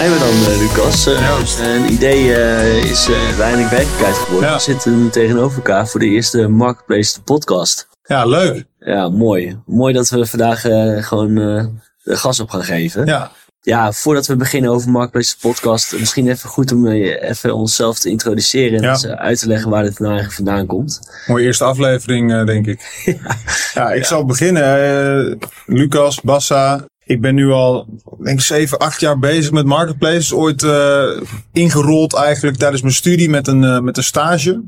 zijn we dan, uh, Lucas. Uh, een idee uh, is uiteindelijk werkelijkheid geworden. We zitten tegenover elkaar voor de eerste Marketplace podcast. Ja, leuk. Ja, mooi. Mooi dat we vandaag gewoon de gas op gaan geven. Ja. Ja, voordat we beginnen over Marketplace podcast, misschien even goed om even onszelf te introduceren en ja. uit te leggen waar dit nou eigenlijk vandaan komt. Mooie eerste aflevering, denk ik. ja. ja, ik zal beginnen. Lucas, Bassa, ik ben nu al, denk ik, 7, 8 jaar bezig met marketplaces. Ooit uh, ingerold eigenlijk tijdens mijn studie met een, uh, met een stage.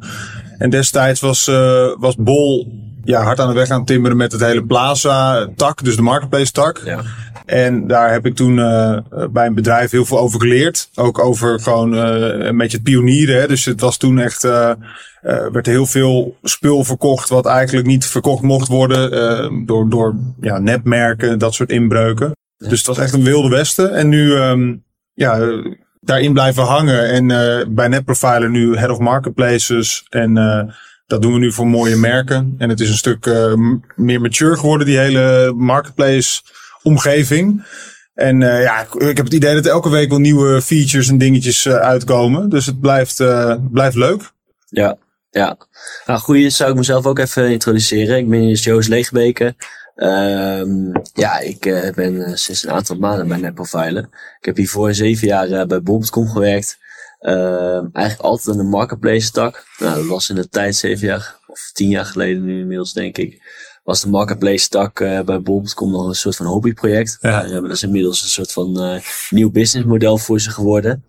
En destijds was, uh, was Bol ja, hard aan de weg aan timmeren met het hele Plaza-tak, dus de marketplace-tak. Ja. En daar heb ik toen bij een bedrijf heel veel over geleerd. Ook over gewoon een beetje het pionieren. Hè. Dus het was toen echt uh, werd heel veel spul verkocht wat eigenlijk niet verkocht mocht worden door, door ja, nepmerken, dat soort inbreuken. Dus het was echt een wilde westen. En nu um, ja, daarin blijven hangen. En bij NetProfiler nu Head of Marketplaces. En dat doen we nu voor mooie merken. En het is een stuk meer mature geworden, die hele marketplace omgeving. En uh, ja, ik heb het idee dat elke week wel nieuwe features en dingetjes uh, uitkomen. Dus het blijft, uh, blijft leuk. Ja, ja, nou goeie zou ik mezelf ook even introduceren. Ik ben Joost Leegbeke. Um, ja, ik ben sinds een aantal maanden bij NetProfiler. Ik heb hiervoor zeven jaar bij Bol.com gewerkt. Uh, eigenlijk altijd aan de marketplace tak. Nou, dat was in de tijd zeven jaar of tien jaar geleden nu inmiddels denk ik. Was de marketplace tak bij Bol.com nog een soort van hobbyproject. Ja. dat is inmiddels een soort van nieuw businessmodel voor ze geworden.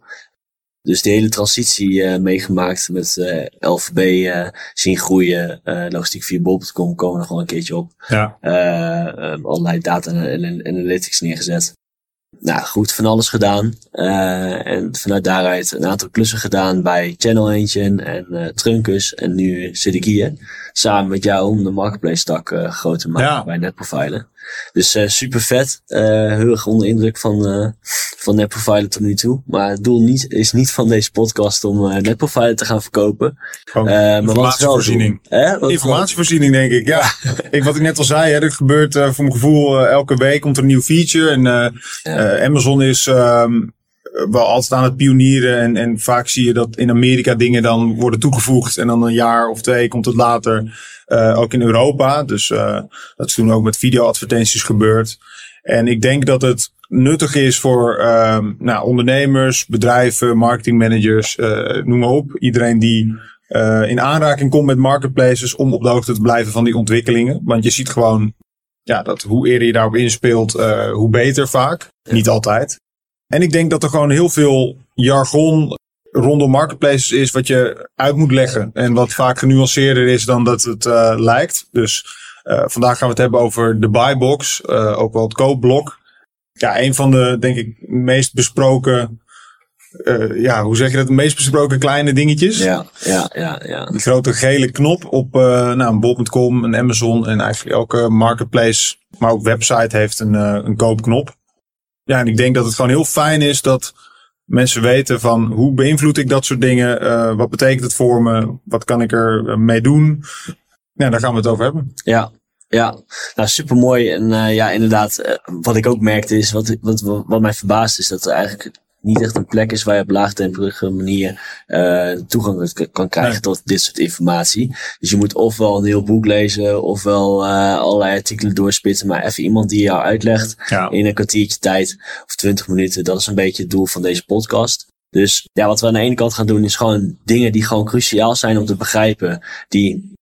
Dus de hele transitie uh, meegemaakt met uh, LVB uh, zien groeien. logistiek via Bob.com komen er gewoon een keertje op. Ja. Allerlei data en analytics neergezet. Nou goed, van alles gedaan. en vanuit daaruit een aantal klussen gedaan bij Channel Engine en Truncus. En nu zit ik hier samen met jou om de marketplace tak groot te maken ja. bij NetProfiler. Dus uh, super vet. Uh, heel erg onder indruk van, uh, van NetProfiler tot nu toe. Maar het doel niet, is niet van deze podcast om uh, NetProfiler te gaan verkopen. Uh, maar informatievoorziening. Informatievoorziening denk ik, ja. ik, wat ik net al zei, hè, er gebeurt voor mijn gevoel elke week komt er een nieuw feature. En ja. Amazon is... Um, wel altijd aan het pionieren. En, en vaak zie je dat in Amerika dingen dan worden toegevoegd. En dan een jaar of twee komt het later uh, ook in Europa. Dus uh, dat is toen ook met videoadvertenties gebeurd. En ik denk dat het nuttig is voor uh, nou, ondernemers, bedrijven, marketingmanagers, uh, noem maar op. Iedereen die in aanraking komt met marketplaces om op de hoogte te blijven van die ontwikkelingen. Want je ziet gewoon ja, dat hoe eerder je daarop inspeelt, hoe beter vaak. Niet altijd. En ik denk dat er gewoon heel veel jargon rondom marketplaces is wat je uit moet leggen. En wat vaak genuanceerder is dan dat het uh, lijkt. Dus uh, vandaag gaan we het hebben over de buybox, uh, ook wel het koopblok. Ja, een van de, denk ik, meest besproken, ja, hoe zeg je dat, de meest besproken kleine dingetjes. Ja, ja, ja, ja. Die grote gele knop op nou, een bol.com, een Amazon en eigenlijk elke marketplace, maar ook website heeft een, een koopknop. Ja, en ik denk dat het gewoon heel fijn is dat mensen weten van hoe beïnvloed ik dat soort dingen? Uh, wat betekent het voor me? Wat kan ik er eh, mee doen? Ja, daar gaan we het over hebben. Ja, ja, nou super mooi. En uh, ja, inderdaad, wat ik ook merkte is, wat, wat, wat mij verbaast is dat er eigenlijk niet echt een plek is waar je op laagdrempelige manier uh, toegang kan krijgen tot dit soort informatie. Dus je moet ofwel een heel boek lezen, ofwel uh, allerlei artikelen doorspitten, maar even iemand die jou uitlegt in een kwartiertje tijd of twintig minuten. Dat is een beetje het doel van deze podcast. Dus ja, wat we aan de ene kant gaan doen is gewoon dingen die gewoon cruciaal zijn om te begrijpen, die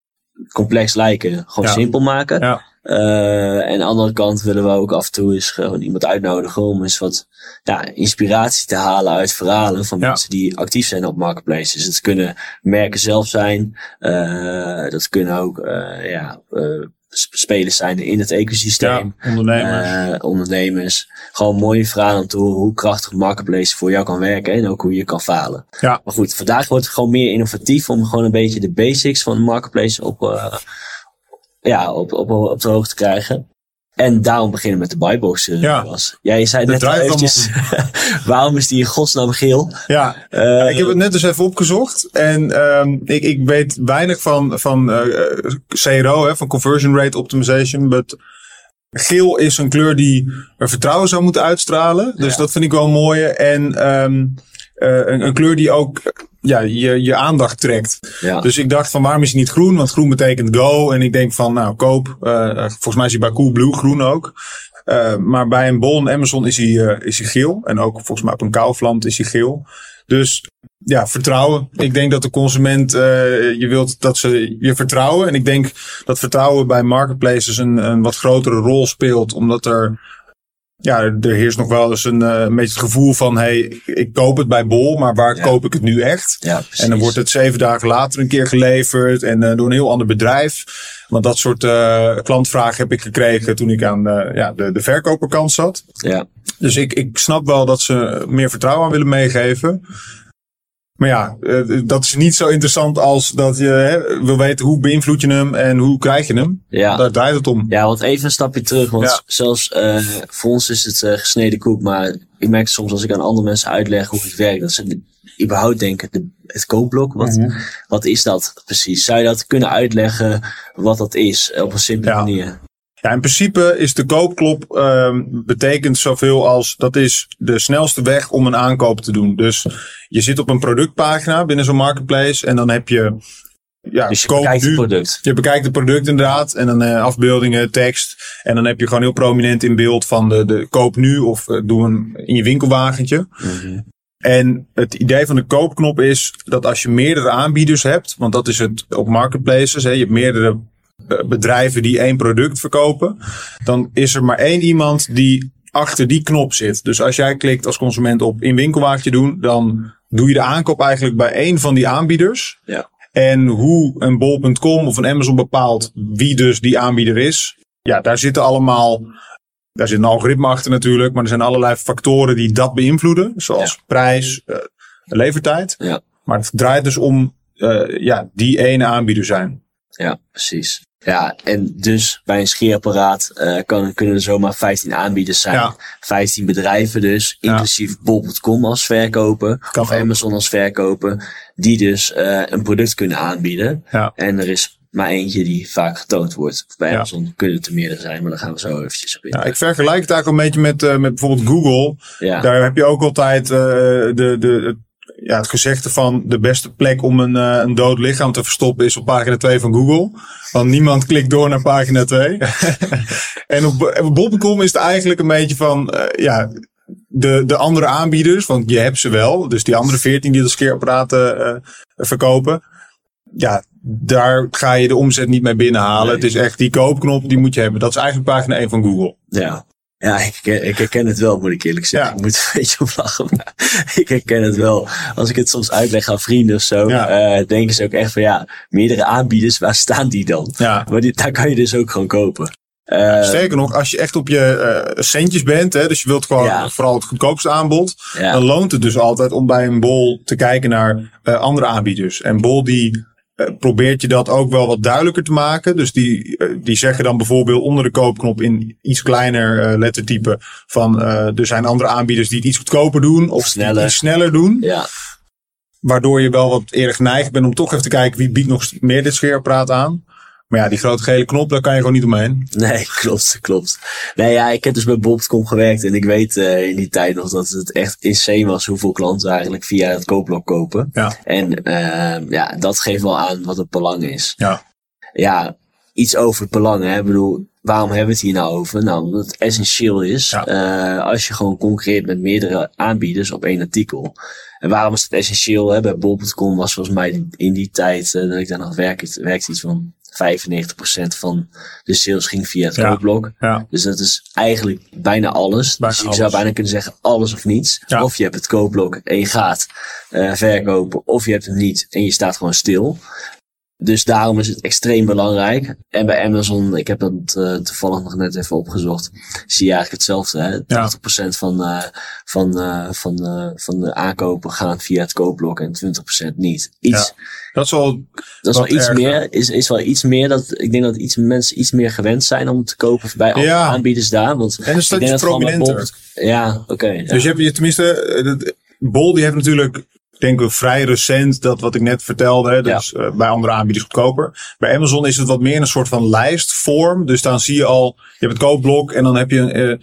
complex lijken, gewoon simpel maken. Uh, en aan de andere kant willen we ook af en toe eens gewoon iemand uitnodigen om eens wat ja, inspiratie te halen uit verhalen van mensen die actief zijn op marketplaces. Het kunnen merken zelf zijn, uh, dat kunnen ook uh, ja, spelers zijn in het ecosysteem. Ja, ondernemers. ondernemers. Gewoon mooie verhalen om te horen hoe krachtig marketplace voor jou kan werken en ook hoe je kan falen. Ja. Maar goed, vandaag wordt het gewoon meer innovatief om gewoon een beetje de basics van marketplace op ja, op, op, op de hoogte krijgen. En daarom beginnen met de buybox. Uh, ja. Was. Ja, je zei net al eventjes, waarom is die in godsnaam geel? Ja, uh, ik heb het net dus even opgezocht. En um, ik, ik weet weinig van, van uh, CRO, hè, van Conversion Rate Optimization. But geel is een kleur die er vertrouwen zou moeten uitstralen. Dus dat vind ik wel mooi. En um, een, een, kleur die ook ja, je, je aandacht trekt. Dus ik dacht van waarom is hij niet groen? Want groen betekent go. En ik denk van nou koop. Uh, volgens mij is hij bij Coolblue groen ook. Uh, maar bij een Bol en Amazon is hij, uh, is hij geel. En ook volgens mij op een Kaufland is hij geel. Dus ja, vertrouwen. Ik denk dat de consument, uh, je wilt dat ze je vertrouwen. En ik denk dat vertrouwen bij marketplaces een, een wat grotere rol speelt. Omdat er ja, er heerst nog wel eens een, een beetje het gevoel van: hey, ik koop het bij Bol, maar waar koop ik het nu echt? Ja, en dan wordt het zeven dagen later een keer geleverd en uh, door een heel ander bedrijf. Want dat soort uh, klantvragen heb ik gekregen toen ik aan ja, de, de verkoperkant zat. Ja. Dus ik, ik snap wel dat ze meer vertrouwen aan willen meegeven. Maar ja, eh, dat is niet zo interessant als dat je hè, wil weten hoe beïnvloed je hem en hoe krijg je hem. Ja. Daar draait het om. Ja, want even een stapje terug. Want ja. zelfs uh, voor ons is het uh, gesneden koek. Maar ik merk soms als ik aan andere mensen uitleg hoe het werkt. Dat ze überhaupt denken, de, het koopblok, wat, mm -hmm. wat is dat precies? Zou je dat kunnen uitleggen wat dat is op een simpele ja. manier? Ja, in principe is de koopklop um, betekent zoveel als dat is de snelste weg om een aankoop te doen. Dus je zit op een productpagina binnen zo'n marketplace en dan heb je ja, dus je bekijkt het product. Je bekijkt het product inderdaad. En dan uh, afbeeldingen, tekst. En dan heb je gewoon heel prominent in beeld van de, de koop nu of uh, doe een in je winkelwagentje. Mm -hmm. En het idee van de koopknop is dat als je meerdere aanbieders hebt, want dat is het op marketplaces, hè, je hebt meerdere eh, bedrijven die één product verkopen, dan is er maar één iemand die achter die knop zit. Dus als jij klikt als consument op in winkelwagentje doen, dan doe je de aankoop eigenlijk bij één van die aanbieders. Ja. En hoe een bol.com of een Amazon bepaalt wie dus die aanbieder is. Ja, daar zitten allemaal, daar zit een algoritme achter natuurlijk, maar er zijn allerlei factoren die dat beïnvloeden. Zoals ja. prijs, uh, levertijd. Ja. Maar het draait dus om uh, ja, die ene aanbieder zijn. Ja, precies. Ja, en dus bij een scheerapparaat uh, kan, kunnen er zomaar 15 aanbieders zijn. Ja. 15 bedrijven dus, inclusief ja. bol.com als verkoper. Kan of Amazon als verkoper. Die dus uh, een product kunnen aanbieden. Ja. En er is maar eentje die vaak getoond wordt. Bij Amazon ja. kunnen het er meerdere zijn, maar dan gaan we zo eventjes op in. Ja, ik vergelijk het eigenlijk een beetje met, uh, met bijvoorbeeld Google. Ja. Daar heb je ook altijd de, de, ja, het gezegde van de beste plek om een, uh, een dood lichaam te verstoppen is op pagina 2 van Google. Want niemand klikt door naar pagina 2. en op, op bol.com is het eigenlijk een beetje van, uh, ja, de, de andere aanbieders, want je hebt ze wel. Dus die andere 14 die de scheerapparaten uh, verkopen. Ja, daar ga je de omzet niet mee binnenhalen. Nee. Het is echt die koopknop, die moet je hebben. Dat is eigenlijk pagina 1 van Google. Ja, ja, ik, ik herken het wel, moet ik eerlijk zeggen. Ja. Ik moet een beetje op lachen, maar ik herken het wel. Als ik het soms uitleg aan vrienden of zo, ja. uh, denken ze ook echt van ja, meerdere aanbieders, waar staan die dan? Ja. Maar die, daar kan je dus ook gewoon kopen. Uh, Sterker nog, als je echt op je uh, centjes bent, hè, dus je wilt gewoon ja. vooral het goedkoopste aanbod, dan loont het dus altijd om bij een bol te kijken naar andere aanbieders. En bol die probeert je dat ook wel wat duidelijker te maken. Dus die, die zeggen dan bijvoorbeeld onder de koopknop in iets kleiner uh, lettertype van uh, er zijn andere aanbieders die het iets goedkoper doen of sneller, iets sneller doen. Ja. Waardoor je wel wat eerder geneigd bent om toch even te kijken wie biedt nog meer dit scheerapparaat aan. Maar ja, die grote gele knop, daar kan je gewoon niet omheen. Nee, klopt, klopt. Nee, ja, ik heb dus bij Bob.com gewerkt en ik weet uh, in die tijd nog dat het echt insane was hoeveel klanten eigenlijk via het koopblok kopen. Ja. En uh, ja, dat geeft wel aan wat het belang is. Ja. Ja, iets over het belang, hè. Ik bedoel, waarom hebben we het hier nou over? Nou, omdat het essentieel is ja. uh, als je gewoon concurreert met meerdere aanbieders op één artikel. En waarom is het essentieel? Hè? Bij Bol.com was volgens mij in die tijd uh, dat ik daar nog werkte, werkte iets van 95% van de sales ging via het ja. koopblok. Ja. Dus dat is eigenlijk bijna alles. Bijna dus je zou bijna kunnen zeggen alles of niets. Ja. Of je hebt het koopblok en je gaat uh, verkopen. Of je hebt het niet en je staat gewoon stil. Dus daarom is het extreem belangrijk. En bij Amazon, ik heb dat uh, toevallig nog net even opgezocht, zie je eigenlijk hetzelfde. Hè? 80% Ja. van, uh, van, uh, van, van de aankopen gaan via het koopblok en 20% niet. Iets, Dat is wel, dat is wel iets meer. Is, is wel iets meer dat ik denk dat iets, mensen iets meer gewend zijn om te kopen bij andere Ja. aanbieders daar. Want en je dat bij prominenter. Ja, oké. Dus je hebt je tenminste, eh, Bol die heeft natuurlijk denk ik vrij recent dat wat ik net vertelde. Dus ja. bij andere aanbieders goedkoper. Bij Amazon is het wat meer een soort van lijstvorm. Dus dan zie je al, je hebt het koopblok en dan heb je een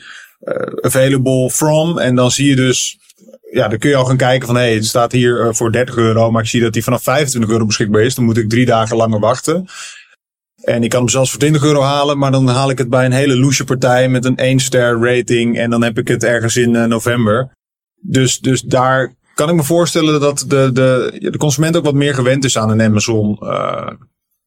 available from. En dan zie je dus ja, dan kun je al gaan kijken van hé, hey, het staat hier voor 30 euro, maar ik zie dat die vanaf 25 euro beschikbaar is. Dan moet ik drie dagen langer wachten. En ik kan hem zelfs voor 20 euro halen, maar dan haal ik het bij een hele loesje partij met een 1 ster rating en dan heb ik het ergens in november. Dus, dus daar kan ik me voorstellen dat de, de, de consument ook wat meer gewend is aan een Amazon. Uh,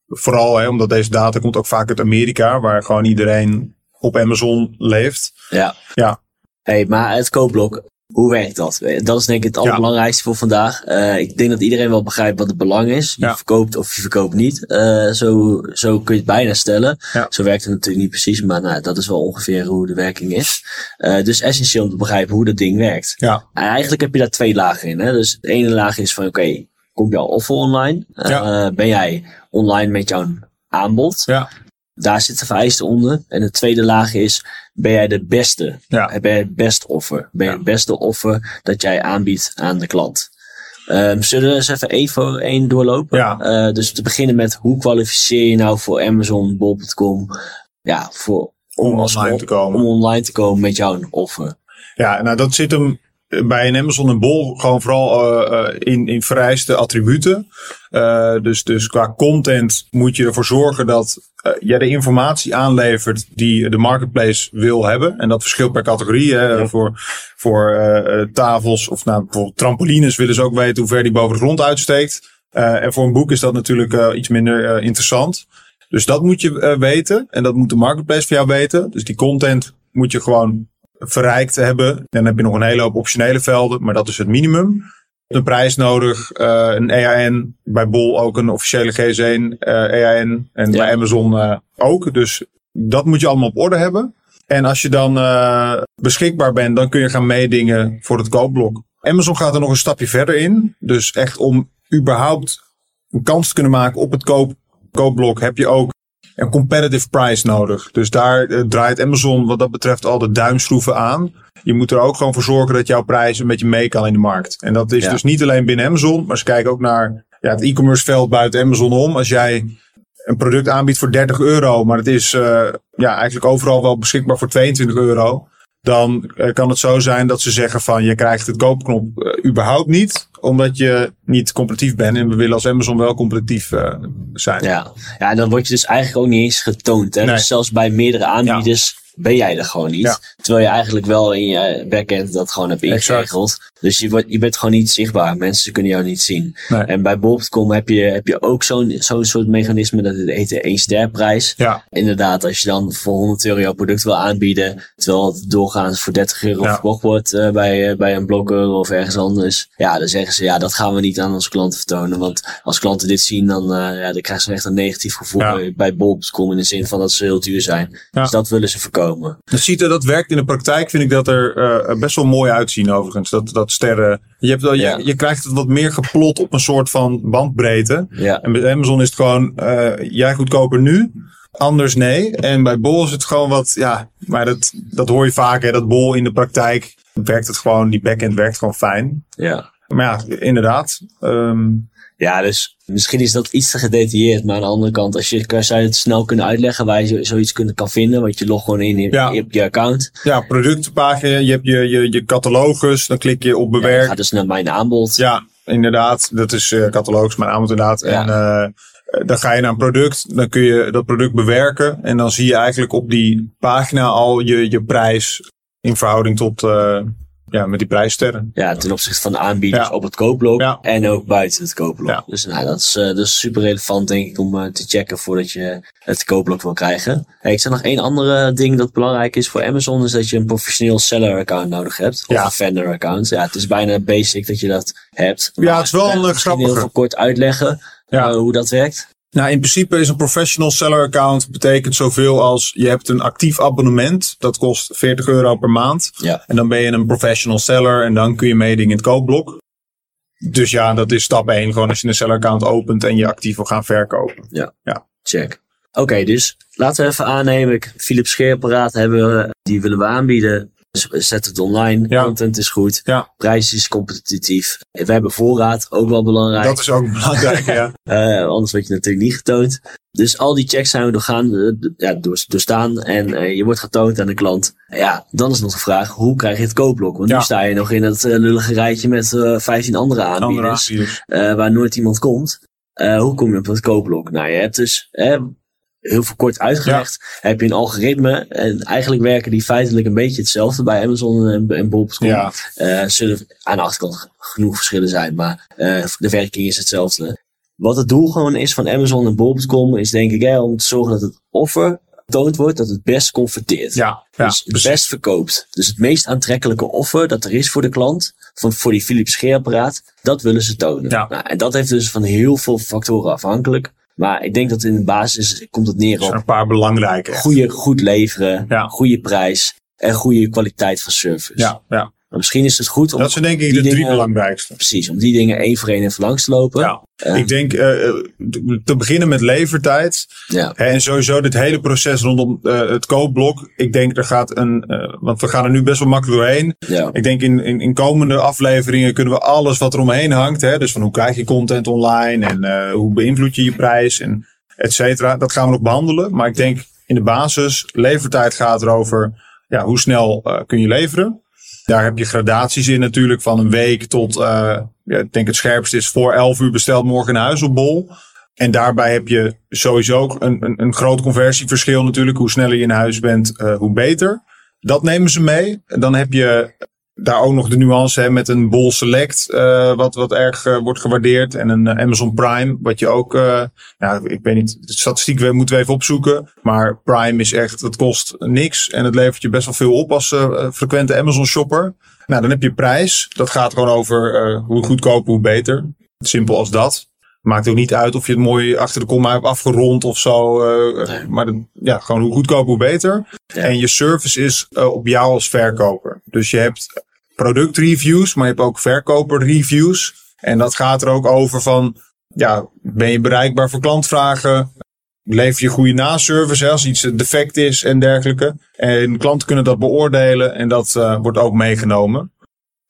vooral hè, omdat deze data komt ook vaak uit Amerika, waar gewoon iedereen op Amazon leeft. Ja. Ja. Hey, maar het koopblok, hoe werkt dat? Dat is denk ik het allerbelangrijkste voor vandaag. Uh, ik denk dat iedereen wel begrijpt wat het belang is. Je verkoopt of je verkoopt niet. Uh, zo, zo kun je het bijna stellen. Ja. Zo werkt het natuurlijk niet precies, maar nou, dat is wel ongeveer hoe de werking is. Uh, dus essentieel om te begrijpen hoe dat ding werkt. Ja. En eigenlijk heb je daar twee lagen in. Hè? Dus de ene laag is van oké, okay, kom je al offer online? Ben jij online met jouw aanbod? Ja. Daar zit de vereiste onder. En de tweede laag is, ben jij de beste? Ja. Ben je het best offer? Ben je het beste offer dat jij aanbiedt aan de klant? Um, zullen we eens even één voor één doorlopen? Ja. Uh, dus te beginnen met hoe kwalificeer je nou voor Amazon, Bol.com, ja, voor, om, om online te komen. Om online te komen met jouw offer. Ja, nou dat zit hem bij een Amazon en Bol gewoon vooral uh, in, in vereiste attributen. Uh, dus, dus qua content moet je ervoor zorgen dat uh, jij de informatie aanlevert die de marketplace wil hebben. En dat verschilt per categorie. Hè. Ja. Voor, voor tafels of nou, bijvoorbeeld trampolines willen ze ook weten hoe ver die boven de grond uitsteekt. en voor een boek is dat natuurlijk iets minder interessant. Dus dat moet je weten. En dat moet de marketplace voor jou weten. Dus die content moet je gewoon verrijkt hebben. Dan heb je nog een hele hoop optionele velden, maar dat is het minimum. Een prijs nodig, uh, een EAN, bij Bol ook een officiële GS1 uh, EAN en ja. bij Amazon uh, ook. Dus dat moet je allemaal op orde hebben. En als je dan beschikbaar bent, dan kun je gaan meedingen voor het koopblok. Amazon gaat er nog een stapje verder in. Dus echt om überhaupt een kans te kunnen maken op het koop, koopblok heb je ook een competitive price nodig. Dus daar uh, draait Amazon wat dat betreft al de duimschroeven aan. Je moet er ook gewoon voor zorgen dat jouw prijs een beetje mee kan in de markt. En dat is ja. dus niet alleen binnen Amazon, maar ze kijken ook naar ja, het e-commerce veld buiten Amazon om. Als jij een product aanbiedt voor 30 euro, maar het is uh, ja, eigenlijk overal wel beschikbaar voor 22 euro. Dan uh, kan het zo zijn dat ze zeggen van je krijgt het koopknop überhaupt niet omdat je niet competitief bent. En we willen als Amazon wel competitief uh, zijn. Ja. ja, en dan word je dus eigenlijk ook niet eens getoond. Hè? Nee. Dus zelfs bij meerdere aanbieders ja. Ben jij er gewoon niet. Ja. Terwijl je eigenlijk wel in je backend dat gewoon hebt ingeregeld. Dus je, wordt, je bent gewoon niet zichtbaar. Mensen kunnen jou niet zien. Nee. En bij Bob.com heb je, heb je ook zo'n zo'n soort mechanisme. Dat het heet de 1 ster prijs. Ja. Inderdaad, als je dan voor 100 euro jouw product wil aanbieden. Terwijl het doorgaans voor 30 euro Ja. verkocht wordt uh, bij, uh, bij een blokker of ergens anders. Ja, dan zeggen ze ja, dat gaan we niet aan onze klanten vertonen. Want als klanten dit zien, dan, uh, ja, dan krijgen ze echt een negatief gevoel bij, bij Bob.com. In de zin van dat ze heel duur zijn. Dus dat willen ze Dat, ziet er, dat werkt in de praktijk, vind ik dat er uh, best wel mooi uitzien overigens. Dat, dat sterren. Je, hebt wel, Ja. je, je krijgt het wat meer geplot op een soort van bandbreedte. Ja. En bij Amazon is het gewoon, uh, jij goedkoper nu, anders nee. En bij Bol is het gewoon wat, ja, maar dat, dat hoor je vaak, hè, dat Bol in de praktijk werkt het gewoon, die backend werkt gewoon fijn. Ja. Maar ja, inderdaad. Um, Ja, dus misschien is dat iets te gedetailleerd. Maar aan de andere kant, als je, zou je het snel kunnen uitleggen waar je zo- zoiets kunt, kan vinden. Want je logt gewoon in Ja. je account. ja, productenpagina, je hebt je, je, je catalogus, dan klik je op Ja, je bewerk. gaat dus naar mijn aanbod. Ja, inderdaad. Dat is uh, catalogus, mijn aanbod inderdaad. Ja. En uh, dan ga je naar een product, dan kun je dat product bewerken. En dan zie je eigenlijk op die pagina al je, je prijs in verhouding tot, uh, ja, met die prijssterren. Ja, ten opzichte van de aanbieders Ja. op het koopblok Ja. en ook buiten het koopblok. Ja. Dus nou, dat is, dat is super relevant denk ik om eh, te checken voordat je het koopblok wil krijgen. Hey, ik zeg nog één andere ding dat belangrijk is voor Amazon, is dat je een professioneel seller account nodig hebt. Of een vendor account. Ja, het is bijna basic dat je dat hebt. Ja, het is wel een, grappige. heel veel kort uitleggen Ja. eh, hoe dat werkt. Nou, in principe is een professional seller account betekent zoveel als je hebt een actief abonnement. Dat kost 40 euro per maand. Ja. En dan ben je een professional seller en dan kun je meedingen in het koopblok. Dus ja, dat is stap 1. Gewoon als je een seller account opent en je actief wil gaan verkopen. Check. Oké, dus laten we even aannemen. ik- Philips scheerapparaat hebben we, die willen we aanbieden. Zet het online, content is goed, ja. prijs is competitief. We hebben voorraad, ook wel belangrijk. Dat is ook belangrijk, ja. uh, anders word je natuurlijk niet getoond. Dus al die checks zijn we doorgaan, uh, ja, door, doorstaan en uh, je wordt getoond aan de klant. Ja, dan is nog de vraag, hoe krijg je het koopblok? Want nu sta je nog in het lullige rijtje met 15 andere aanbieders, andere waar nooit iemand komt. hoe kom je op het koopblok? Nou, je hebt dus heel veel kort uitgelegd, heb je een algoritme. En eigenlijk werken die feitelijk een beetje hetzelfde bij Amazon en, en Bol.com. Ja. Uh, zullen aan de achterkant genoeg verschillen zijn, maar uh, de werking is hetzelfde. Wat het doel gewoon is van Amazon en Bol.com is denk ik hè, om te zorgen dat het offer getoond wordt dat het best converteert. Ja, ja, dus het best verkoopt. Dus het meest aantrekkelijke offer dat er is voor de klant, van, voor die Philips scheerapparaat, dat willen ze tonen. Ja. Nou, en dat heeft dus van heel veel factoren afhankelijk. Maar ik denk dat in de basis komt het neer op... een paar belangrijke. Goede, goed leveren, ja. goede prijs en goede kwaliteit van service. Ja, ja. Maar misschien is het goed om. Dat zijn denk ik de drie belangrijkste. Precies, om die dingen één voor één even langs te lopen. Ja, ik denk uh, te beginnen met levertijd. Ja. En sowieso dit hele proces rondom uh, het koopblok. Ik denk er gaat een. Want we gaan er nu best wel makkelijk doorheen. Ja. Ik denk in, in, in komende afleveringen kunnen we alles wat er omheen hangt. Hè, dus van hoe krijg je content online en hoe beïnvloed je je prijs en et cetera. Dat gaan we nog behandelen. Maar ik denk in de basis, levertijd gaat erover. Ja, hoe snel kun je leveren? Daar heb je gradaties in natuurlijk van een week tot, uh, ja, ik denk het scherpste is voor 11 uur besteld morgen een huis op bol. En daarbij heb je sowieso een, een, een groot conversieverschil natuurlijk. Hoe sneller je in huis bent, uh, hoe beter. Dat nemen ze mee. Dan heb je daar ook nog de nuance hè, met een Bol Select, uh, wat, wat erg uh, wordt gewaardeerd. En een uh, Amazon Prime, wat je ook, nou, ik weet niet, de statistiek moeten we even opzoeken. Maar Prime is echt, dat kost niks. En het levert je best wel veel op als frequente Amazon shopper. Nou, dan heb je prijs. Dat gaat gewoon over hoe goedkoper, hoe beter. Simpel als dat. Maakt ook niet uit of je het mooi achter de komma hebt afgerond of zo. Nee. Maar de, ja, gewoon hoe goedkoper, hoe beter. En je service is op jou als verkoper. Dus je hebt productreviews, maar je hebt ook verkoperreviews. En dat gaat er ook over van, ja, ben je bereikbaar voor klantvragen? Lever je goede naservice als iets defect is en dergelijke. En klanten kunnen dat beoordelen en dat uh, wordt ook meegenomen.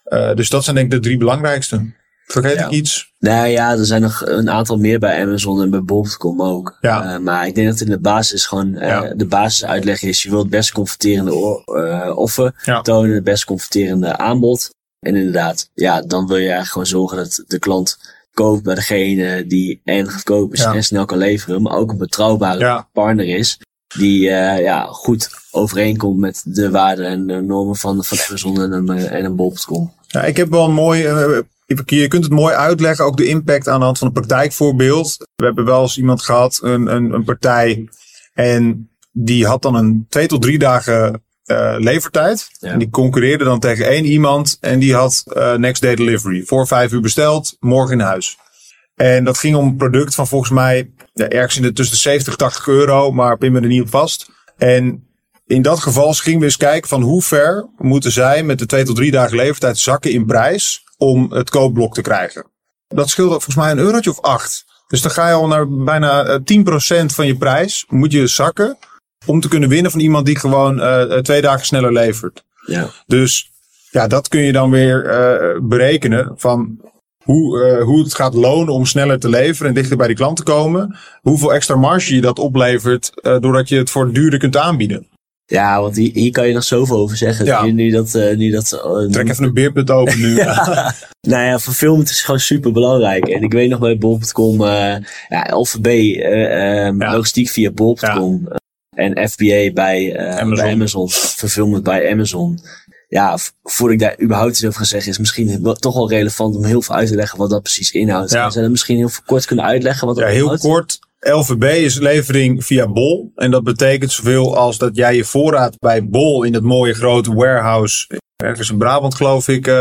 Uh, dus dat zijn denk ik de drie belangrijkste. Vergeet ik iets? Nou ja, er zijn nog een aantal meer bij Amazon en bij Bol.com ook. Ja. Uh, maar ik denk dat in de basis gewoon uh, ja. de basisuitleg is. Je wilt het best converterende uh, offer ja. tonen, het best converterende aanbod. En inderdaad, ja, dan wil je eigenlijk gewoon zorgen dat de klant koopt bij degene die en goedkoop is en snel kan leveren. Maar ook een betrouwbare partner is. Die ja, goed overeenkomt met de waarden en de normen van, van Amazon en een, en Bol.com. Ja, ik heb wel een mooi je kunt het mooi uitleggen, ook de impact aan de hand van een praktijkvoorbeeld. We hebben wel eens iemand gehad, een, een, een partij, en die had dan een twee tot drie dagen uh, levertijd. En die concurreerde dan tegen één iemand en die had uh, next day delivery. Voor vijf uur besteld, morgen in huis. En dat ging om een product van volgens mij ja, ergens in de tussen de 70 80 euro, maar pin me er niet op vast. En in dat geval gingen we eens kijken van hoe ver moeten zij met de twee tot drie dagen levertijd zakken in prijs om het koopblok te krijgen. Dat scheelt volgens mij een eurotje of acht. Dus dan ga je al naar bijna 10% eh, van je prijs. Moet je zakken om te kunnen winnen van iemand die gewoon uh, twee dagen sneller levert. Ja. Dus ja, dat kun je dan weer uh, berekenen van hoe, uh, hoe het gaat lonen om sneller te leveren en dichter bij die klant te komen. Hoeveel extra marge je dat oplevert doordat je het voor duurder kunt aanbieden. Ja, want hier, hier kan je nog zoveel over zeggen. Ja. Nu, nu dat, uh, nu dat, uh, Trek even een beerput open nu. ja. nou ja, verfilmment is gewoon super belangrijk. En ik weet nog bij bol.com, uh, ja, LVB, um, ja. logistiek via bol.com. en FBA bij, Amazon. bij Amazon. Bij Amazon. Ja, voordat ik daar überhaupt iets over ga zeggen, is misschien toch wel relevant om heel veel uit te leggen wat dat precies inhoudt. Ja. Zou je misschien heel kort kunnen uitleggen wat dat Ja, heel kort. LVB is levering via Bol. En dat betekent zoveel als dat jij je voorraad bij Bol in het mooie grote warehouse, ergens in Brabant geloof ik, uh,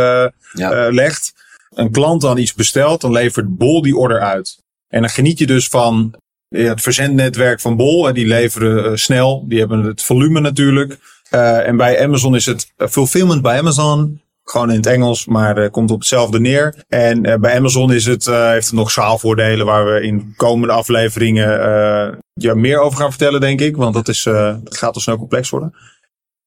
ja. uh, legt. Een klant dan iets bestelt, dan levert Bol die order uit. En dan geniet je dus van het verzendnetwerk van Bol. En die leveren uh, snel. Die hebben het volume natuurlijk. en bij Amazon is het fulfillment bij Amazon gewoon in het Engels, maar uh, komt op hetzelfde neer. En uh, bij Amazon is het, uh, heeft het nog schaalvoordelen waar we in komende afleveringen ja, meer over gaan vertellen, denk ik. Want dat, is, dat gaat al snel complex worden.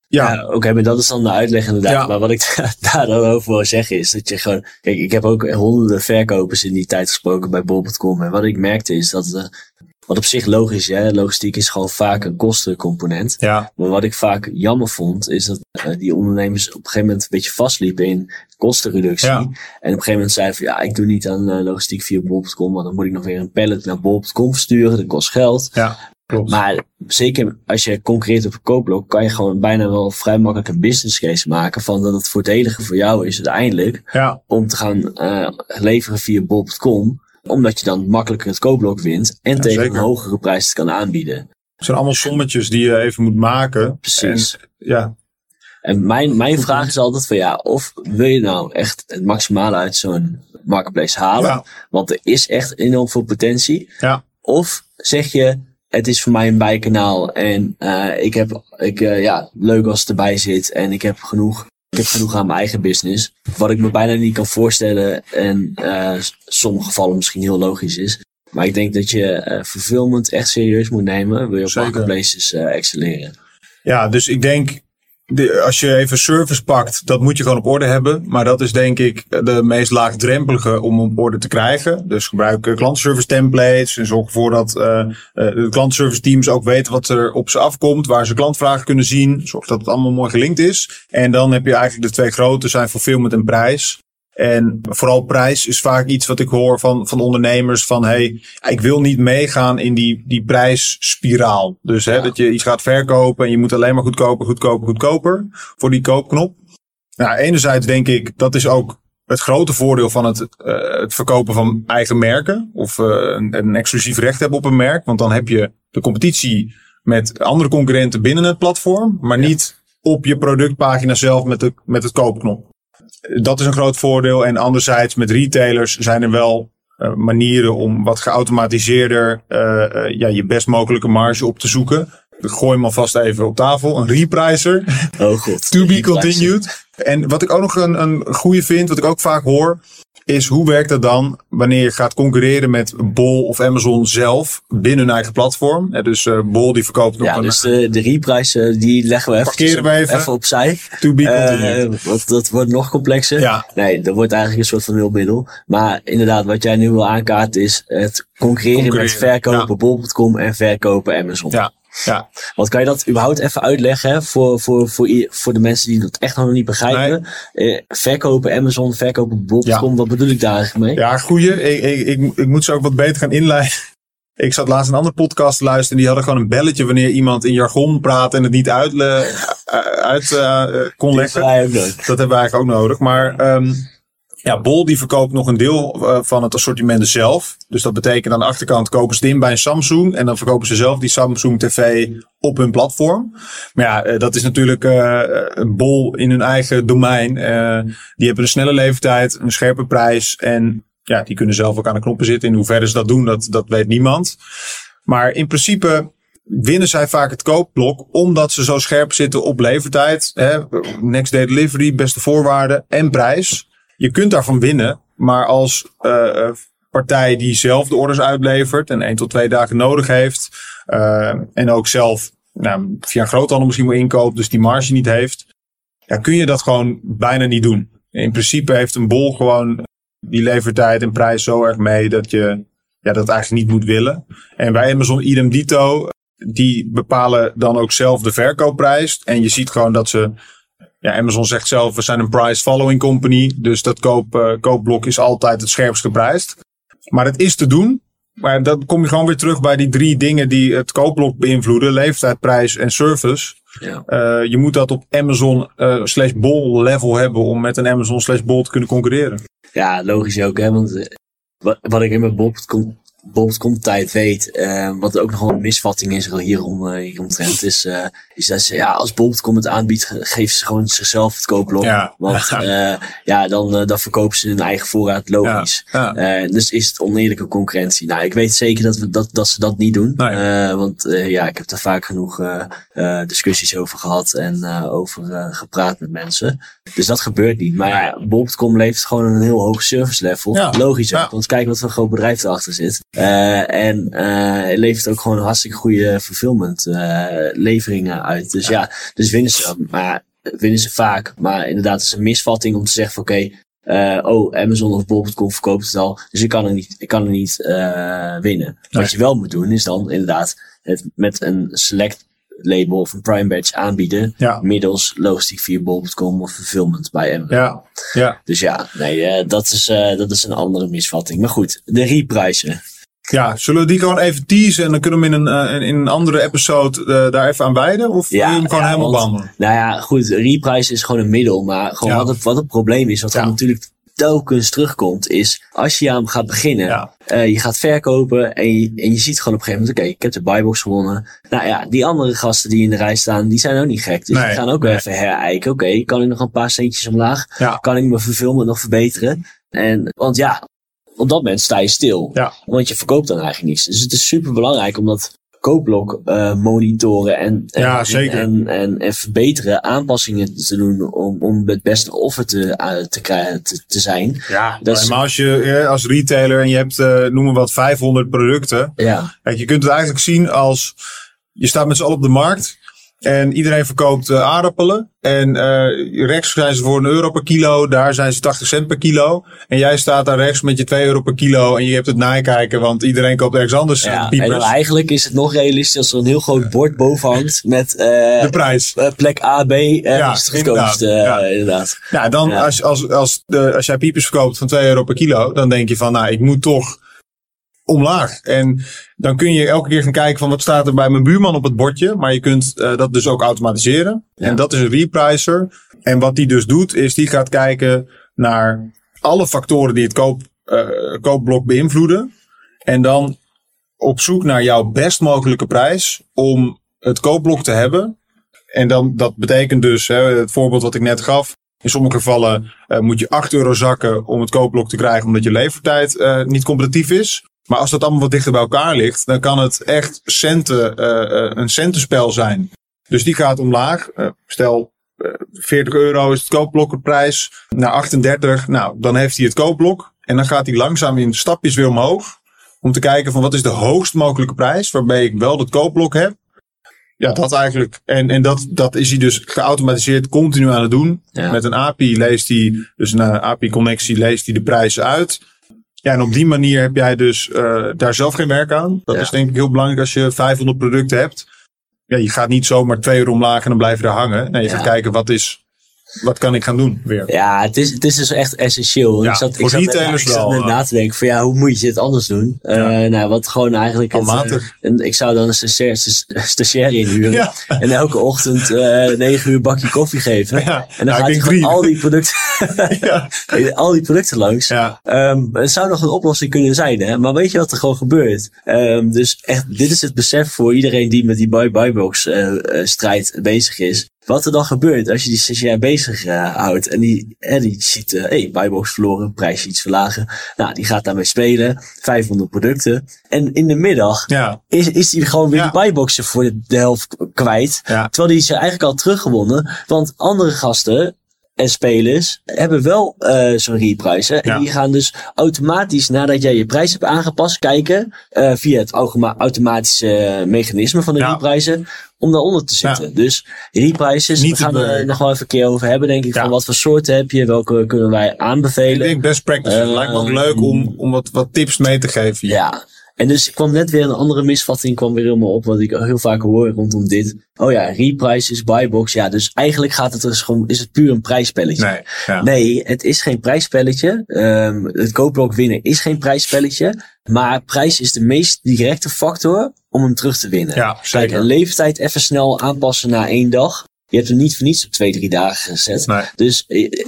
Ja, oké, maar dat is dan de uitleg inderdaad. Maar wat ik daar dan over wil zeggen is dat je gewoon... Kijk, ik heb ook honderden verkopers in die tijd gesproken bij bol.com. En wat ik merkte is dat... Wat op zich logisch is, logistiek is gewoon vaak een kostencomponent. Ja. Maar wat ik vaak jammer vond, is dat uh, die ondernemers op een gegeven moment een beetje vastliepen in kostenreductie. Ja. En op een gegeven moment zeiden van ja, ik doe niet aan uh, logistiek via bol.com, want dan moet ik nog weer een pallet naar bol.com versturen, dat kost geld. Ja. Maar zeker als je concreet op een koopblok, kan je gewoon bijna wel vrij makkelijk een business case maken van dat het voordelige voor jou is uiteindelijk ja. om te gaan uh, leveren via bol.com. Omdat je dan makkelijker het koopblok wint en tegen een hogere prijs kan aanbieden. Het zijn allemaal sommetjes die je even moet maken. Precies. En, ja. En mijn, mijn vraag is altijd van ja, of wil je nou echt het maximale uit zo'n marketplace halen? Ja. Want er is echt enorm veel potentie. Ja. Of zeg je, het is voor mij een bijkanaal en uh, ik heb, ik, uh, ja, leuk als het erbij zit en ik heb genoeg, ik heb genoeg aan mijn eigen business. Wat ik me bijna niet kan voorstellen en uh, sommige gevallen misschien heel logisch is. Maar ik denk dat je uh, fulfillment echt serieus moet nemen, wil je op marketplaces uh, excelleren. Ja, dus ik denk, de, als je even service pakt, dat moet je gewoon op orde hebben. Maar dat is denk ik de meest laagdrempelige om op orde te krijgen. Dus gebruik uh, klantenservice templates en zorg ervoor dat uh, de klantenservice teams ook weten wat er op ze afkomt. Waar ze klantvragen kunnen zien. Zorg dat het allemaal mooi gelinkt is. En dan heb je eigenlijk de twee grote zijn fulfillment en prijs. En vooral prijs is vaak iets wat ik hoor van, van ondernemers van hey, ik wil niet meegaan in die, die prijsspiraal. Dus hè, Ja. dat je iets gaat verkopen en je moet alleen maar goedkoper, goedkoper, goedkoper voor die koopknop. Nou, enerzijds denk ik, dat is ook het grote voordeel van het, eh, het verkopen van eigen merken. Of eh, een, een exclusief recht hebben op een merk. Want dan heb je de competitie met andere concurrenten binnen het platform. Maar niet op je productpagina zelf met, de, met het koopknop dat is een groot voordeel. En anderzijds met retailers zijn er wel uh, manieren om wat geautomatiseerder uh, uh, ja, je best mogelijke marge op te zoeken. Ik gooi hem alvast even op tafel. Een repricer. Oh god. to be continued. En wat ik ook nog een, een goede vind, wat ik ook vaak hoor, is hoe werkt dat dan wanneer je gaat concurreren met Bol of Amazon zelf binnen hun eigen platform. Dus uh, Bol die verkoopt nog Ja, dus de, de reprijzen die leggen we even, we even. even opzij. to be continued. Uh, want dat wordt nog complexer. Ja. Nee, dat wordt eigenlijk een soort van hulpmiddel. Maar inderdaad, wat jij nu wil aankaarten is het concurreren, Concurreren, met verkopen ja. bol.com en verkopen Amazon. ja, ja. Want kan je dat überhaupt even uitleggen hè, voor, voor, voor, voor de mensen die dat echt nog niet begrijpen? Eh, verkopen Amazon, verkopen bol.com, wat bedoel ik daar eigenlijk mee? Ja, goeie. Ik, ik, ik, ik moet ze ook wat beter gaan inleiden. Ik zat laatst een andere podcast te luisteren. Die hadden gewoon een belletje wanneer iemand in jargon praat en het niet uit, uit uh, kon leggen. Dat hebben we eigenlijk ook nodig. Maar um, ja, Bol die verkoopt nog een deel uh, van het assortiment zelf. Dus dat betekent aan de achterkant kopen ze het in bij een Samsung. En dan verkopen ze zelf die Samsung TV op hun platform. Maar ja, uh, dat is natuurlijk uh, een Bol in hun eigen domein. die hebben een snelle leeftijd, een scherpe prijs. En ja, die kunnen zelf ook aan de knoppen zitten. In hoeverre ze dat doen, dat, dat weet niemand. Maar in principe winnen zij vaak het koopblok omdat ze zo scherp zitten op levertijd. Hè, next day delivery, beste voorwaarden en prijs. Je kunt daarvan winnen, maar als uh, partij die zelf de orders uitlevert en één tot twee dagen nodig heeft uh, en ook zelf nou, via een groothandel misschien wel inkoopt, dus die marge niet heeft, ja, kun je dat gewoon bijna niet doen. In principe heeft een bol gewoon die levertijd en prijs zo erg mee dat je ja, dat eigenlijk niet moet willen. En bij Amazon idem dito, die bepalen dan ook zelf de verkoopprijs. En je ziet gewoon dat ze ja, Amazon zegt zelf, we zijn een price following company. Dus dat koop, uh, koopblok is altijd het scherpst geprijsd. Maar het is te doen. Maar dan kom je gewoon weer terug bij die drie dingen die het koopblok beïnvloeden. Leeftijd, prijs en service. Ja. Uh, je moet dat op Amazon uh, slash bol level hebben om met een Amazon slash bol te kunnen concurreren. Ja, logisch ook, hè. Want wat, wat ik in mijn bol.com bol.com tijd weet, uh, wat ook nog wel een misvatting is hierom, uh, hieromtrent, is, uh, is dat ze, ja, als bol.com het aanbiedt, geven ze gewoon zichzelf het koopblok. Ja. Want ja, dan, dan verkopen ze hun eigen voorraad logisch. Ja. Ja. Dus is het oneerlijke concurrentie. Nou, ik weet zeker dat, we dat, dat ze dat niet doen. Nee. Want ja, ik heb daar vaak genoeg discussies over gehad en over gepraat met mensen. Dus dat gebeurt niet. Maar ja, bol.com levert gewoon een heel hoog service level. Ja. Logisch ook, Ja. want kijk wat voor een groot bedrijf erachter zit. en uh, levert ook gewoon hartstikke goede fulfillment leveringen uit. Dus ja, dus winnen ze. Maar winnen ze vaak. Maar inderdaad, het is een misvatting om te zeggen van oké, uh, oh, Amazon of Bol.com verkoopt het al. Dus ik kan er niet, ik kan er niet uh, winnen. Wat je wel moet doen, is dan inderdaad het met een select label of een prime badge aanbieden. Ja. Middels logistiek via bol.com of fulfillment bij Amazon. Ja. Ja. Dus ja, nee, uh, dat, is, dat is een andere misvatting. Maar goed, de reprijzen. Ja, zullen we die gewoon even teasen en dan kunnen we in een, uh, in een andere episode uh, daar even aan wijden? Of ja, wil je hem gewoon helemaal want, behandelen? Nou ja, goed, reprise is gewoon een middel. Maar gewoon wat, het, wat het probleem is, wat er natuurlijk telkens terugkomt, is als je aan gaat beginnen, uh, je gaat verkopen en je, en je ziet gewoon op een gegeven moment, oké, ik heb de buybox gewonnen. Nou ja, die andere gasten die in de rij staan, die zijn ook niet gek. Dus nee, die gaan ook nee. even herijken. Oké, kan ik nog een paar centjes omlaag? Kan ik mijn verfilmen nog verbeteren? En, want ja, op dat moment sta je stil. Ja. Want je verkoopt dan eigenlijk niets. Dus het is super belangrijk om dat koopblok uh, monitoren en, en, ja, zeker. En, en, en, verbeteren, aanpassingen te doen om, om het beste offer te, uh, te, krijgen, te, te, zijn. Ja, dat maar als je als retailer en je hebt, uh, noem maar wat, 500 producten. Ja. Kijk, je kunt het eigenlijk zien als je staat met z'n allen op de markt. En iedereen verkoopt uh, aardappelen. En uh, rechts zijn ze voor een euro per kilo. Daar zijn ze 80 cent per kilo. En jij staat daar rechts met je 2 euro per kilo. En je hebt het nakijken, want iedereen koopt ergens anders ja, En dan eigenlijk is het nog realistisch als er een heel groot bord boven hangt met uh, de prijs. plek A, B. en ja, is het inderdaad. ja. inderdaad. Ja, dan ja. Als, als, als, de, als jij piepers verkoopt van 2 euro per kilo. Dan denk je van, nou, ik moet toch omlaag. En dan kun je elke keer gaan kijken van wat staat er bij mijn buurman op het bordje. Maar je kunt uh, dat dus ook automatiseren. Ja. En dat is een repricer. En wat die dus doet, is die gaat kijken naar alle factoren die het koop, uh, koopblok beïnvloeden. En dan op zoek naar jouw best mogelijke prijs om het koopblok te hebben. En dan, dat betekent dus, hè, het voorbeeld wat ik net gaf. In sommige gevallen uh, moet je 8 euro zakken om het koopblok te krijgen omdat je levertijd uh, niet competitief is. Maar als dat allemaal wat dichter bij elkaar ligt, dan kan het echt centen, uh, een centenspel zijn. Dus die gaat omlaag. Uh, stel, 40 euro is het koopblokprijs. Naar 38, nou, dan heeft hij het koopblok. En dan gaat hij langzaam in stapjes weer omhoog. Om te kijken van wat is de hoogst mogelijke prijs waarbij ik wel dat koopblok heb. Ja, dat eigenlijk. En, en dat, dat is hij dus geautomatiseerd continu aan het doen. Ja. Met een API leest hij, dus een API-connectie leest hij de prijzen uit. Ja, en op die manier heb jij dus uh, daar zelf geen werk aan. Dat ja. is denk ik heel belangrijk als je 500 producten hebt. Ja, je gaat niet zomaar twee uur omlaag en dan blijf je daar hangen. Nee, je ja. gaat kijken wat is wat kan ik gaan doen weer? Ja, het is, het is dus echt essentieel. Ja, ik zat, ik zat, net, ik zat net na te denken van ja, hoe moet je het anders doen? Ja. Uh, nou, wat gewoon eigenlijk... Het, uh, ik zou dan een stagiair, inhuren. Ja. En elke ochtend uh, negen uur bakje koffie geven. En dan gaat hij al die producten, al die producten langs. Um, het zou nog een oplossing kunnen zijn, hè? Maar weet je wat er gewoon gebeurt? Um, dus echt, dit is het besef voor iedereen die met die buy-buy box strijd bezig is. Wat er dan gebeurt als je die stagiair bezig uh, houdt en die, en die ziet, hé, uh, hey, buybox verloren, prijs iets verlagen. Nou, die gaat daarmee spelen, 500 producten. En in de middag ja. is, is die gewoon weer ja. die buyboxen voor de, helft kwijt. Terwijl die ze eigenlijk al teruggewonnen. Want andere gasten, en spelers hebben wel uh, zo'n reprijs. En die gaan dus automatisch, nadat jij je prijs hebt aangepast, kijken uh, via het automatische mechanisme van de ja. reprijzen om daaronder te zitten. Ja. Dus reprijzen, we gaan er nog wel even een keer over hebben, denk ik. Van wat voor soorten heb je, welke kunnen wij aanbevelen. Ik denk best practice. Uh, lijkt me ook leuk om, om wat, wat tips mee te geven. Ja, en dus kwam net weer een andere misvatting kwam weer helemaal op, wat ik heel vaak hoor rondom dit. Oh ja, reprices, buybox. Ja, dus eigenlijk gaat het dus gewoon, is het puur een prijsspelletje. Nee, ja. nee het is geen prijsspelletje. Um, het koopblok winnen is geen prijsspelletje. Maar prijs is de meest directe factor om hem terug te winnen. Ja, zeker. Kijk, een leeftijd even snel aanpassen na één dag. Je hebt hem niet voor niets op twee, drie dagen gezet. Nee. Dus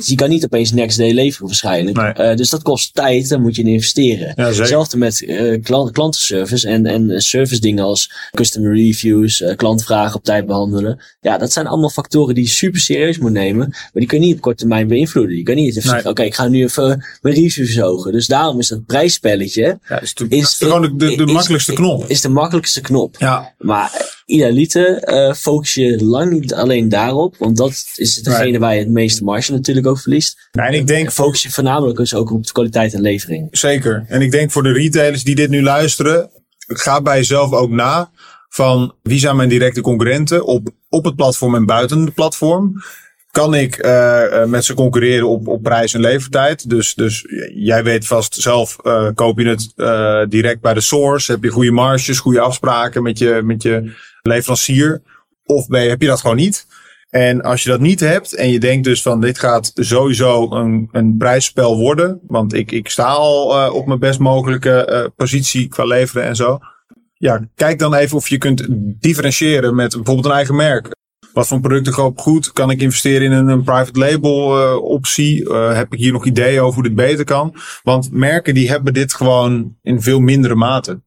je kan niet opeens next day leveren waarschijnlijk. Nee. Uh, dus dat kost tijd, dan moet je in investeren. Ja, Hetzelfde met uh, klant, klantenservice en, en service dingen als customer reviews, uh, klantvragen op tijd behandelen. Ja, dat zijn allemaal factoren die je super serieus moet nemen. Maar die kun je niet op korte termijn beïnvloeden. Je kan niet even nee. oké, okay, ik ga nu even mijn reviews verhogen. Dus daarom is dat prijsspelletje... Ja, is, de, is, is gewoon de, de, de makkelijkste knop. Is de makkelijkste knop. Ja. Maar idealiter uh, focus je lang niet alleen daarop, want dat is degene waar je het meeste marge natuurlijk ook verliest. en ik denk focus je voornamelijk dus ook op de kwaliteit en levering. Zeker. En ik denk voor de retailers die dit nu luisteren, ga bij jezelf ook na van wie zijn mijn directe concurrenten op, op het platform en buiten het platform kan ik uh, met ze concurreren op, op prijs en levertijd. Dus, dus jij weet vast zelf, uh, koop je het uh, direct bij de source. Heb je goede marges, goede afspraken met je, met je leverancier. Of ben heb je dat gewoon niet. En als je dat niet hebt en je denkt dus van dit gaat sowieso een, een prijsspel worden. Want ik, ik sta al op mijn best mogelijke positie qua leveren en zo. Ja, kijk dan even of je kunt differentiëren met bijvoorbeeld een eigen merk. Wat voor producten koop goed? Kan ik investeren in een, een private label uh, optie? Heb ik hier nog ideeën over hoe dit beter kan? Want merken die hebben dit gewoon in veel mindere mate.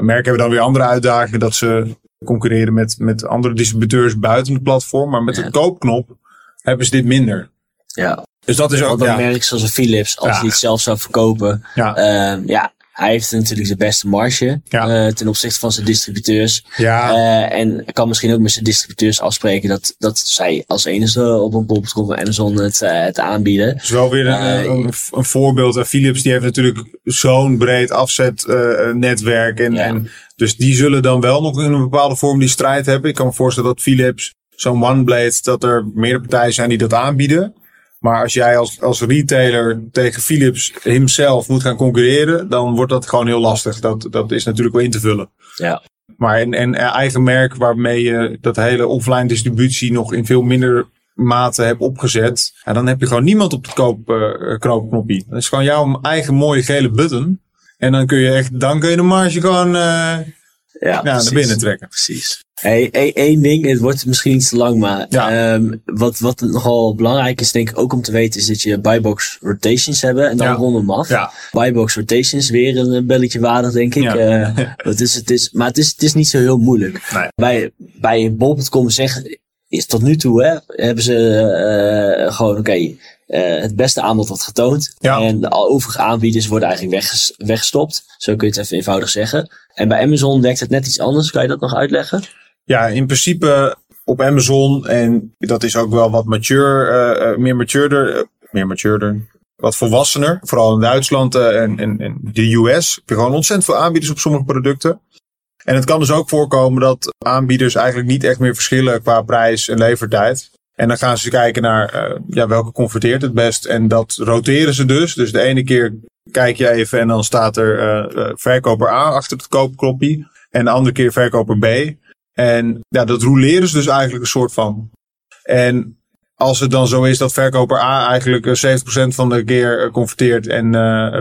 Merken hebben dan weer andere uitdagingen dat ze concurreren met, met andere distributeurs buiten het platform. Maar met ja. de koopknop hebben ze dit minder. Ja. Dus dat is ook. Want dan ja. merk zoals een Philips, als ja. die het zelf zou verkopen. Ja. Uh, ja, hij heeft natuurlijk de beste marge ja. uh, ten opzichte van zijn distributeurs. Ja. Uh, en kan misschien ook met zijn distributeurs afspreken dat, dat zij als enige op een bol.com van Amazon het, uh, het aanbieden. Dat is wel weer een, een, een voorbeeld. Philips die heeft natuurlijk zo'n breed afzetnetwerk. en, ja. en dus die zullen dan wel nog in een bepaalde vorm die strijd hebben. Ik kan me voorstellen dat Philips, zo'n OneBlade, dat er meerdere partijen zijn die dat aanbieden. Maar als jij als, als retailer tegen Philips hemzelf moet gaan concurreren, dan wordt dat gewoon heel lastig. Dat, dat is natuurlijk wel in te vullen. Ja. Maar en, en eigen merk waarmee je dat hele offline distributie nog in veel minder mate hebt opgezet. En dan heb je gewoon niemand op het koop, uh, knoopknopje. Dat is gewoon jouw eigen mooie gele button. En dan kun je echt, dan kun je de marge gewoon uh, ja, naar binnen trekken. Precies. Hey, één ding, het wordt misschien iets te lang, maar ja. um, wat, wat nogal belangrijk is, denk ik ook om te weten, is dat je buybox rotations hebben en dan ja. rondom af. Ja. Buybox rotations, weer een belletje waardig, denk ik. Ja. Uh, het is, het is, maar het is, het is niet zo heel moeilijk. Nee. Bij, bij bol.com zeggen, is tot nu toe, hè, hebben ze uh, gewoon, oké, okay, uh, het beste aanbod wordt getoond. Ja. En de overige aanbieders worden eigenlijk wegges weggestopt. Zo kun je het even eenvoudig zeggen. En bij Amazon werkt het net iets anders. Kan je dat nog uitleggen? Ja, in principe op Amazon, en dat is ook wel wat mature, uh, meer matureder, uh, meer matureder, wat volwassener. Vooral in Duitsland en, en, en de US heb je gewoon ontzettend veel aanbieders op sommige producten. En het kan dus ook voorkomen dat aanbieders eigenlijk niet echt meer verschillen qua prijs en levertijd. En dan gaan ze kijken naar uh, ja, welke converteert het best. En dat roteren ze dus. Dus de ene keer kijk je even en dan staat er uh, verkoper A achter het koopkloppie. En de andere keer verkoper B. En ja, dat roleren ze dus eigenlijk een soort van. En als het dan zo is dat verkoper A eigenlijk 70% van de keer converteert en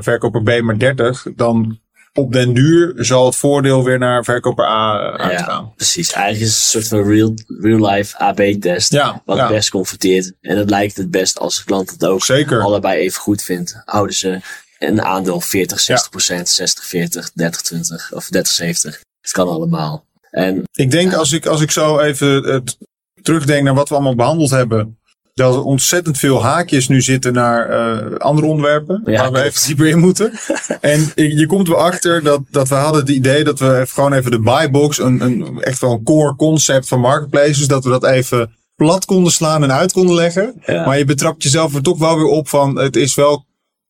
verkoper B maar 30%, dan op den duur zal het voordeel weer naar verkoper A uitgaan. Ja, precies. Eigenlijk is het een soort van real, real life AB-test. Ja, wat ja. het best converteert. En het lijkt het best als de klant het ook Zeker. allebei even goed vindt. Houden ze een aandeel 40, 60 procent, 60, 40, 30, 20 of 30, 70. Het kan allemaal. En, ik denk als ik, als ik zo even het terugdenk naar wat we allemaal behandeld hebben. Dat er ontzettend veel haakjes nu zitten naar uh, andere onderwerpen. Ja, waar we even dieper in moeten. en je komt wel achter dat, dat we hadden het idee dat we gewoon even de buybox, een, een, echt wel een core concept van marketplaces, dat we dat even plat konden slaan en uit konden leggen. Ja. Maar je betrapt jezelf er toch wel weer op van het is wel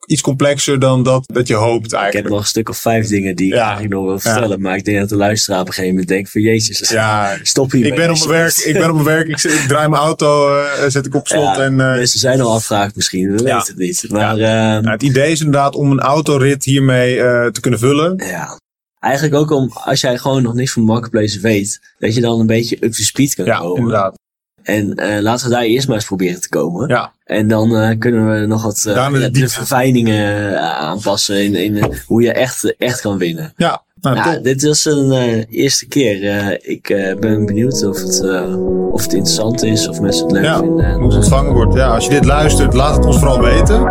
iets complexer dan dat, dat je hoopt eigenlijk. Ik heb nog een stuk of vijf dingen die ik ja. eigenlijk nog wil vertellen. Ja. Maar ik denk dat de luisteraar op een gegeven moment denkt van jezus, ja. stop hier. Ik ben op mijn werk, ik ben op mijn werk, ik, ik draai mijn auto, uh, zet ik op slot. en, uh, mensen zijn al afvraagd misschien, we weten het niet. Maar, uh, het idee is inderdaad om een autorit hiermee te kunnen vullen. Ja. Eigenlijk ook om, als jij gewoon nog niks van marketplace weet, dat je dan een beetje up to speed kan ja, komen. inderdaad. En laten we daar eerst maar eens proberen te komen. Ja. En dan uh, kunnen we nog wat uh, ja, die- de verfijningen aanpassen in, in hoe je echt, echt kan winnen. Ja, nou, dit was een eh, eerste keer. Eh, ik eh, ben benieuwd of het, eh, of het interessant is, of mensen het leuk Ja, vinden. En, hoe het ontvangen wordt. Ja, als je dit luistert, laat het ons vooral weten.